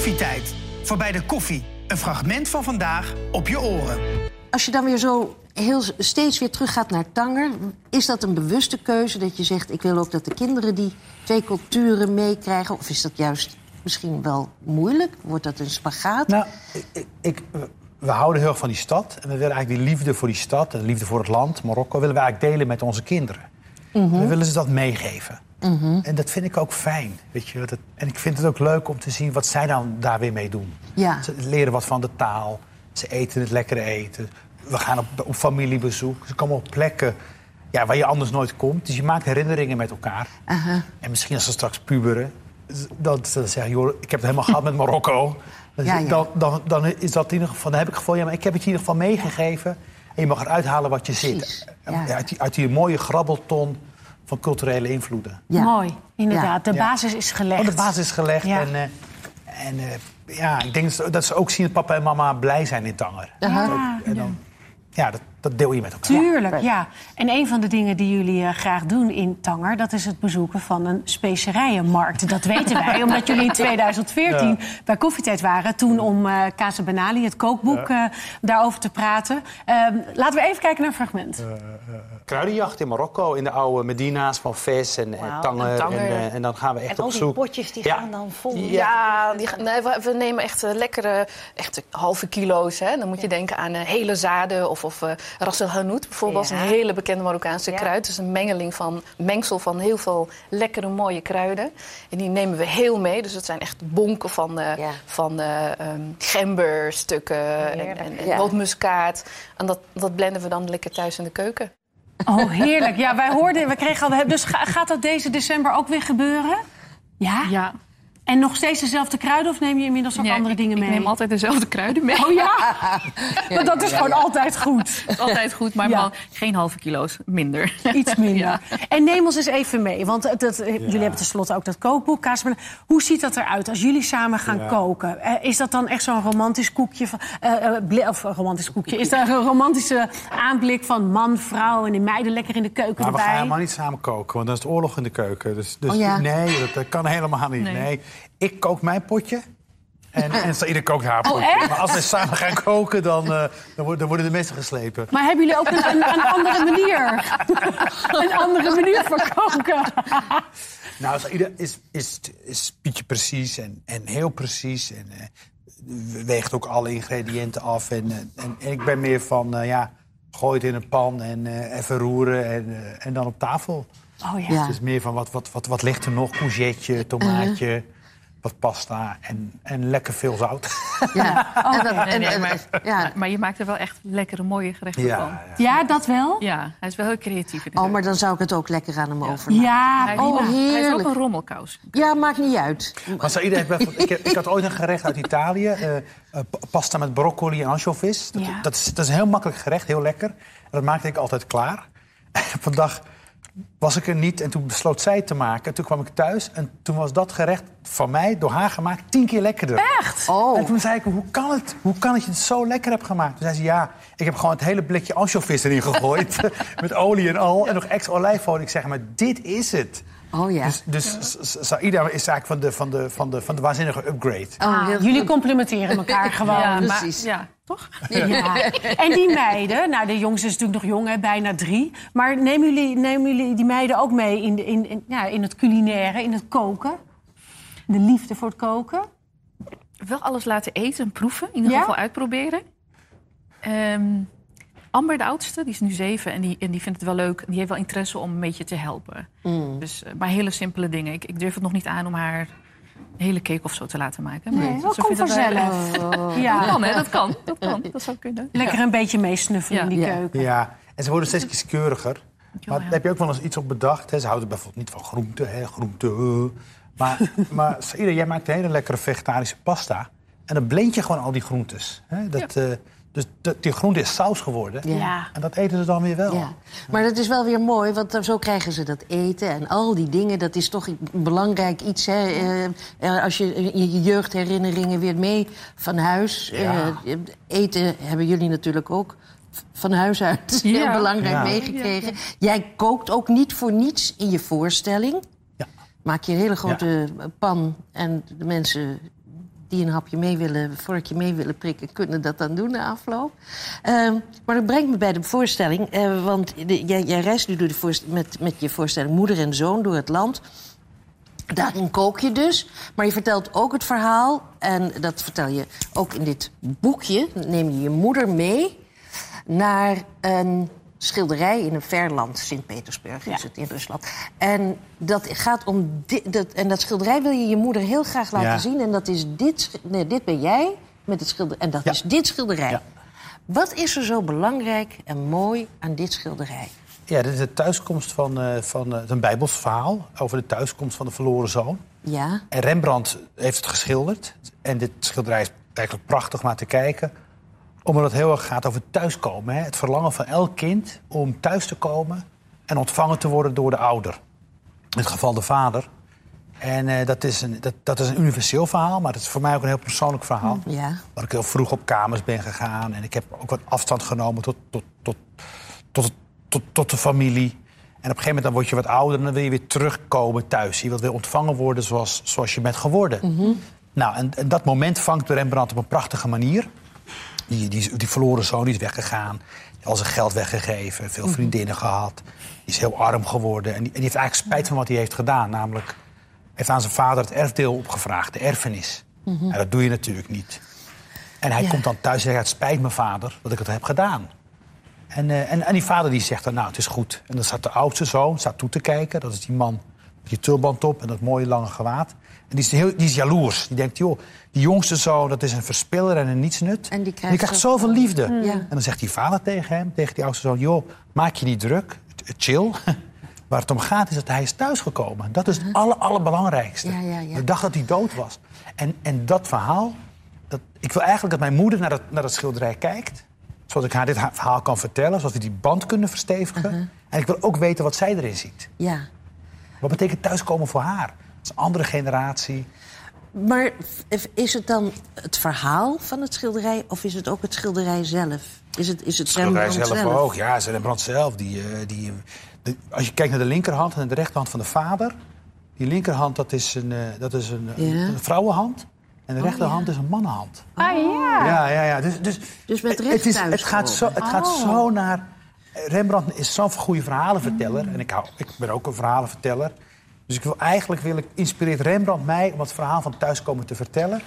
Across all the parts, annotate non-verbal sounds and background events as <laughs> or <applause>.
Koffietijd. Voorbij de koffie. Een fragment van vandaag op je oren. Als je dan weer zo heel steeds weer teruggaat naar Tanger... is dat een bewuste keuze dat je zegt... ik wil ook dat de kinderen die twee culturen meekrijgen? Of is dat juist misschien wel moeilijk? Wordt dat een spagaat? Nou, ik, ik, we houden heel erg van die stad. En we willen eigenlijk die liefde voor die stad... en liefde voor het land, Marokko... willen we eigenlijk delen met onze kinderen. We willen ze dat meegeven. En dat vind ik ook fijn. Weet je? Dat, en ik vind het ook leuk om te zien wat zij dan daar weer mee doen. Ja. Ze leren wat van de taal. Ze eten het lekkere eten. We gaan op, op familiebezoek. Ze komen op plekken ja, waar je anders nooit komt. Dus je maakt herinneringen met elkaar. Aha. En misschien als ze straks puberen... dan, dan zeggen joh, ik heb het helemaal gehad met Marokko. <laughs> Dan, Ja, ja. Dan, dan, dan is dat in ieder geval... Dan heb ik het gevoel, ja, maar ik heb het je in ieder geval meegegeven. En je mag eruit halen wat je Precies, zit. ja. Uit, die, uit die mooie grabbelton van culturele invloeden. Ja. Mooi, inderdaad. De Ja. basis is gelegd. Oh, de basis is gelegd. Ja. En, eh, en eh, ja, ik denk dat ze, dat ze ook zien dat papa en mama blij zijn in Tanger. Ook- en dan, ja, dat, dat deel je met elkaar. Tuurlijk, ja. En een van de dingen die jullie eh, graag doen in Tanger... dat is het bezoeken van een specerijenmarkt. Dat weten wij, <laughs> omdat jullie in 2014 bij Koffietijd waren... toen om eh Casa Benali, het kookboek, eh, daarover te praten. Ehm, laten we even kijken naar een fragment. Kruidenjacht in Marokko, in de oude Medina's van Fes en, en Tanger. en Tanger. En, en dan gaan we echt En op al die zoek. potjes die Ja. gaan dan vol. Ja, die, gaan- nee, we, we nemen echt lekkere echt halve kilo's. Hè. Dan moet je denken aan hele zaden of, of eh ras el hanout bijvoorbeeld. Ja. Een hele bekende Marokkaanse Ja. kruid. Dus een mengeling van, mengsel van heel veel lekkere mooie kruiden. En die nemen we heel mee. Dus het zijn echt bonken van, eh Ja. van eh ehm, gemberstukken en, en, en. En dat, dat blenden we dan lekker thuis in de keuken. Oh, heerlijk. Ja, wij hoorden, we kregen al... Dus ga- gaat dat deze december ook weer gebeuren? Ja? Ja, En nog steeds dezelfde kruiden of neem je inmiddels ook Nee, andere ik, dingen mee? Ik neem altijd dezelfde kruiden mee. Oh ja? <laughs> Maar dat is gewoon altijd goed. <laughs> Altijd goed, maar Ja. wel geen halve kilo's minder. <laughs> Iets minder. Ja. En neem ons eens even mee. Want het- jullie hebben tenslotte ook dat kookboek. Kaas met- Hoe ziet dat eruit als jullie samen gaan Ja. koken? Eh, is dat dan echt zo'n romantisch koekje? Van, eh, eh, of een romantisch koekje. Is daar een romantische aanblik van man, vrouw en die meiden lekker in de keuken Maar we gaan helemaal niet samen koken, want dan is het oorlog in de keuken. Dus, dus Oh ja. nee, dat, dat kan helemaal niet. Nee. Nee. Ik kook mijn potje. En, en ieder kookt haar potje. echt? maar als we samen gaan koken, dan, eh, dan, worden, dan worden de mensen geslepen. Maar hebben jullie ook een, een, een andere manier? <laughs> een andere manier voor koken? Nou, Saïda is, is, is Pietje precies en, en heel precies. En eh, weegt ook alle ingrediënten af. En, eh, en, en ik ben meer van, ja, gooi het in een pan en eh, even roeren en, en dan op tafel. Oh ja. Ja. Het is meer van, wat, wat, wat, wat ligt er nog? Courgette, tomaatje, wat pasta en, en lekker veel zout. <laughs> Ja. En dat- Nee, en- nee, en- maar, ja. maar je maakt er wel echt lekkere, mooie gerechten van. ja, Ja, dat wel? Ja, hij is wel heel creatief. In de Oh, maar dan zou ik het ook lekker aan hem overlaten. Ja, hij, oh, hij is ook heerlijk. een rommelkous. Ja, maakt niet uit. Maar Saïda heeft bijvoorbeeld- ik, heb- ik had ooit een gerecht uit Italië. eh, eh, pa- pasta met broccoli en anchovies. Dat, Ja. dat, is, dat is een heel makkelijk gerecht, heel lekker. En dat maakte ik altijd klaar. <laughs> En vandaag was ik er niet en toen besloot zij het te maken. En toen kwam ik thuis en toen was dat gerecht van mij, door haar gemaakt, tien keer lekkerder. Echt? Oh. En toen zei ik, hoe kan het? Hoe kan het je het zo lekker hebt gemaakt? Toen zei ze, ja, ik heb gewoon het hele blikje anchovies erin gegooid. <laughs> met olie en al. En nog extra olijfolie. Ik zeg, maar dit is het. Oh ja. Dus, dus S- S- Saïda is eigenlijk van de, van de, van de, van de waanzinnige upgrade. Oh, heel Jullie goed. complementeren elkaar <laughs> gewoon. ja, precies. Maar, ja, toch? <laughs> Ja. En die meiden, nou de jongste is natuurlijk nog jong, hè, bijna drie. Maar nemen jullie, nemen jullie die meiden ook mee in, de, in, in, ja, in het culinaire, in het koken? De liefde voor het koken? Wel alles laten eten en proeven. In ieder Ja? geval uitproberen. Ehm, Amber, de oudste, die is nu zeven en die, en die vindt het wel leuk. Die heeft wel interesse om een beetje te helpen. Dus, eh, maar hele simpele dingen. Ik, ik durf het nog niet aan om haar een hele cake of zo te laten maken. Maar Nee, <laughs> dat ze komt vanzelf. Dat Ja. kan, hè? Dat kan. Dat kan. Dat zou kunnen. Lekker een beetje meesnuffelen in Ja. die Ja. keuken. Ja, en ze worden steeds kieskeuriger. Maar ja. daar heb je ook wel eens iets op bedacht. Hè? Ze houden bijvoorbeeld niet van groente, hè? groente. eh. Maar, <laughs> maar Saïda, jij maakt een hele lekkere vegetarische pasta. En dan blend je gewoon al die groentes. Hè? Dat, eh, dus dat, die groente is saus geworden. Ja. En dat eten ze dan weer wel. Ja. Maar dat is wel weer mooi, want zo krijgen ze dat eten en al die dingen. Dat is toch een belangrijk iets. Hè? Eh, eh, als je je jeugdherinneringen weer mee van huis. Ja. eh, eten hebben jullie natuurlijk ook van huis uit Ja. heel belangrijk Ja. meegekregen. Jij kookt ook niet voor niets in je voorstelling. Ja. Maak je een hele grote pan en de mensen die een hapje mee willen, vorkje mee willen prikken, kunnen dat dan doen na afloop. Ehm, maar dat brengt me bij de voorstelling. eh, want de- jij, jij reist nu door met, met je voorstelling Moeder en Zoon door het land. Daarin kook je dus, maar je vertelt ook het verhaal. En dat vertel je ook in dit boekje. Neem je je moeder mee naar een schilderij in een ver land. Sint-Petersburg is Ja. het in Rusland. En dat gaat om di- dat, en dat schilderij wil je je moeder heel graag laten Ja. zien. En dat is dit, nee, dit ben jij met het schilderij. En dat Ja. is dit schilderij. Ja. Wat is er zo belangrijk en mooi aan dit schilderij? Ja, dit is de thuiskomst van, eh, van eh, een Bijbels verhaal over de thuiskomst van de verloren zoon. Ja, En Rembrandt heeft het geschilderd. En dit schilderij is eigenlijk prachtig om naar te kijken. Omdat het heel erg gaat over thuiskomen. Hè? Het verlangen van elk kind om thuis te komen en ontvangen te worden door de ouder. In het geval de vader. En eh, dat, is een, dat, dat is een universeel verhaal, maar het is voor mij ook een heel persoonlijk verhaal. ja. Waar ik heel vroeg op kamers ben gegaan. En ik heb ook wat afstand genomen tot, tot, tot, tot, tot, tot de familie. En op een gegeven moment dan word je wat ouder en dan wil je weer terugkomen thuis. Je wilt weer ontvangen worden zoals, zoals je bent geworden. Nou, en, en dat moment vangt Rembrandt op een prachtige manier. Die, die, die verloren zoon die is weggegaan. Al zijn geld weggegeven, veel vriendinnen gehad. Die is heel arm geworden. En die, en die heeft eigenlijk spijt van wat hij heeft gedaan. Namelijk, heeft aan zijn vader het erfdeel opgevraagd, de erfenis. En dat doe je natuurlijk niet. En hij Ja. komt dan thuis en zegt, het spijt me vader dat ik het heb gedaan. En, eh, en, en die vader die zegt dan, nou, het is goed. En dan staat de oudste zoon, staat toe te kijken. Dat is die man die tulband op en dat mooie lange gewaad. En die is, heel, die is jaloers. Die denkt, joh, die jongste zoon, dat is een verspiller en een nietsnut. En die krijgt zo- zoveel liefde. Ja. En dan zegt die vader tegen hem, tegen die oudste zoon... joh, maak je niet druk, chill. <laughs> Waar het om gaat is dat hij is thuisgekomen. Dat is het aller, allerbelangrijkste. Ja, ja, ja. De dag dat hij dood was. En, en dat verhaal... Dat, ik wil eigenlijk dat mijn moeder naar dat, naar dat schilderij kijkt. Zodat ik haar dit ha- verhaal kan vertellen. Zodat we die band kunnen verstevigen. En ik wil ook weten wat zij erin ziet. ja. Wat betekent thuiskomen voor haar? Het is een andere generatie. Maar is het dan het verhaal van het schilderij of is het ook het schilderij zelf? Is het, is het schilderij Rembrandt zelf, ook. Ja, het Rembrandt zelf. Die, eh, die, eh, de- als je kijkt naar de linkerhand en de rechterhand van de vader... die linkerhand dat is een, eh, dat is een, een- Ja. een vrouwenhand... en de rechterhand is een mannenhand. Ah ja. Ja, ja, ja. Dus, dus, Dus met het, recht is, het, gaat zo, het gaat Oh. zo naar... Rembrandt is zo'n goede verhalenverteller. En ik, hou, ik ben ook een verhalenverteller. Dus ik wil, eigenlijk wil ik, inspireert Rembrandt mij om het verhaal van thuiskomen te vertellen.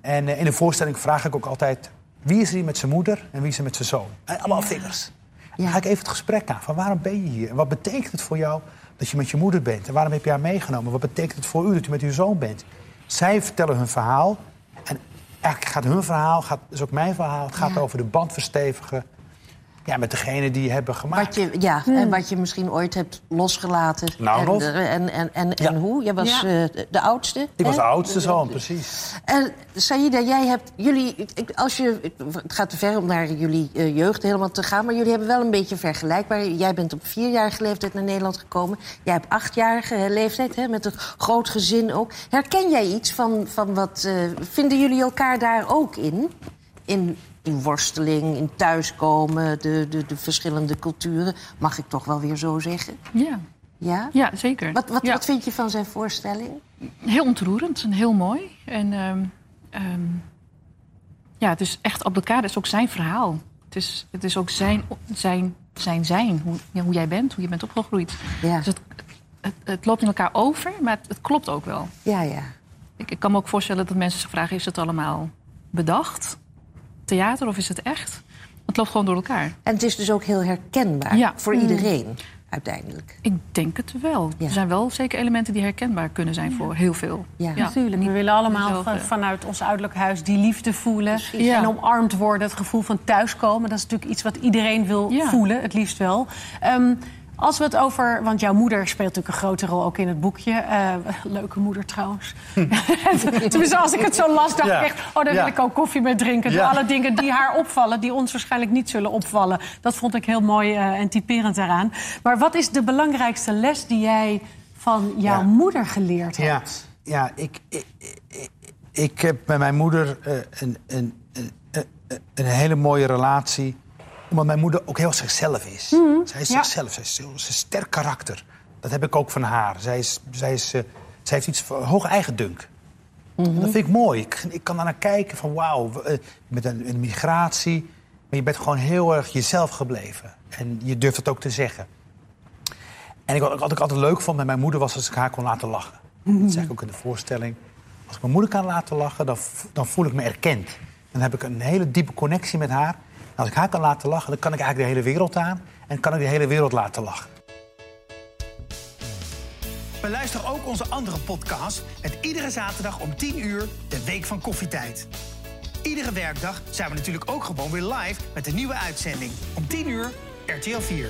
En eh, in de voorstelling vraag ik ook altijd... wie is er hier met zijn moeder en wie is er met zijn zoon? En allemaal vingers. Dan ga ik even het gesprek aan. Van waarom ben je hier? En wat betekent het voor jou dat je met je moeder bent? En waarom heb je haar meegenomen? Wat betekent het voor u dat u met uw zoon bent? Zij vertellen hun verhaal. En eigenlijk gaat hun verhaal, gaat, is ook mijn verhaal... het gaat Ja. over de band verstevigen ja, met degene die hebben gemaakt. Wat je, ja, en wat je misschien ooit hebt losgelaten. Nou, en, en, en, en, Ja. en hoe? Jij was Ja. eh, de, oudste. Ik was de oudste zoon, precies. En Saïda, jij hebt jullie. ik- Als je, het gaat te ver om naar jullie eh, jeugd helemaal te gaan, maar jullie hebben wel een beetje vergelijkbaar. Jij bent op vierjarige leeftijd naar Nederland gekomen. Jij hebt achtjarige leeftijd, hè, met een groot gezin ook. Herken jij iets van, van wat. eh, vinden jullie elkaar daar ook in? In, in worsteling, in thuiskomen, de, de, de verschillende culturen. Mag ik toch wel weer zo zeggen? Ja, Ja? ja zeker. Wat, wat, Ja. wat vind je van zijn voorstelling? Heel ontroerend en heel mooi. En ehm, ehm, ja, het is echt op elkaar. Het is ook zijn verhaal. Het is, het is ook zijn zijn, zijn, zijn hoe, ja, hoe jij bent, hoe je bent opgegroeid. Ja, Dus het, het, het loopt in elkaar over, maar het, het klopt ook wel. ja, ja. Ik, ik kan me ook voorstellen dat mensen zich vragen: is het allemaal bedacht? Theater of is het echt? Het loopt gewoon door elkaar. En het is dus ook heel herkenbaar Ja. voor iedereen, uiteindelijk. Ik denk het wel. Ja. Er zijn wel zeker elementen die herkenbaar kunnen zijn voor heel veel. Ja. Natuurlijk. We willen allemaal Dezelfde. van- vanuit ons ouderlijk huis die liefde voelen. Ja. En omarmd worden, het gevoel van thuiskomen. Dat is natuurlijk iets wat iedereen wil Ja. voelen, het liefst wel. Ehm, als we het over. Want jouw moeder speelt natuurlijk een grote rol ook in het boekje. Eh, leuke moeder trouwens. <laughs> Tenminste, als ik het zo las, dacht Ja. ik echt. Oh, daar Ja. wil ik ook koffie mee drinken. Ja. alle dingen die haar opvallen, die ons waarschijnlijk niet zullen opvallen. Dat vond ik heel mooi eh, en typerend daaraan. Maar wat is de belangrijkste les die jij van jouw moeder geleerd hebt? ja ik, ik, ik, ik heb met mijn moeder eh, een, een, een hele mooie relatie. Omdat mijn moeder ook heel zichzelf is. zij is ja. zichzelf, zij is, een sterk karakter. Dat heb ik ook van haar. Zij, is, zij, is, eh, zij heeft iets van hoog eigendunk. En dat vind ik mooi. Ik, ik kan daar naar kijken van wauw, eh, met een, een migratie. Maar je bent gewoon heel erg jezelf gebleven. En je durft het ook te zeggen. En ik, wat ik altijd leuk vond met mijn moeder was als ik haar kon laten lachen. Dat zeg ik ook in de voorstelling. Als ik mijn moeder kan laten lachen, dan, dan voel ik me erkend. Dan heb ik een hele diepe connectie met haar. Als ik haar kan laten lachen, dan kan ik eigenlijk de hele wereld aan. En kan ik de hele wereld laten lachen. Beluister ook onze andere podcast met iedere zaterdag om 10 uur de Week van Koffietijd. Iedere werkdag zijn we natuurlijk ook gewoon weer live met een nieuwe uitzending. Om 10 uur RTL 4.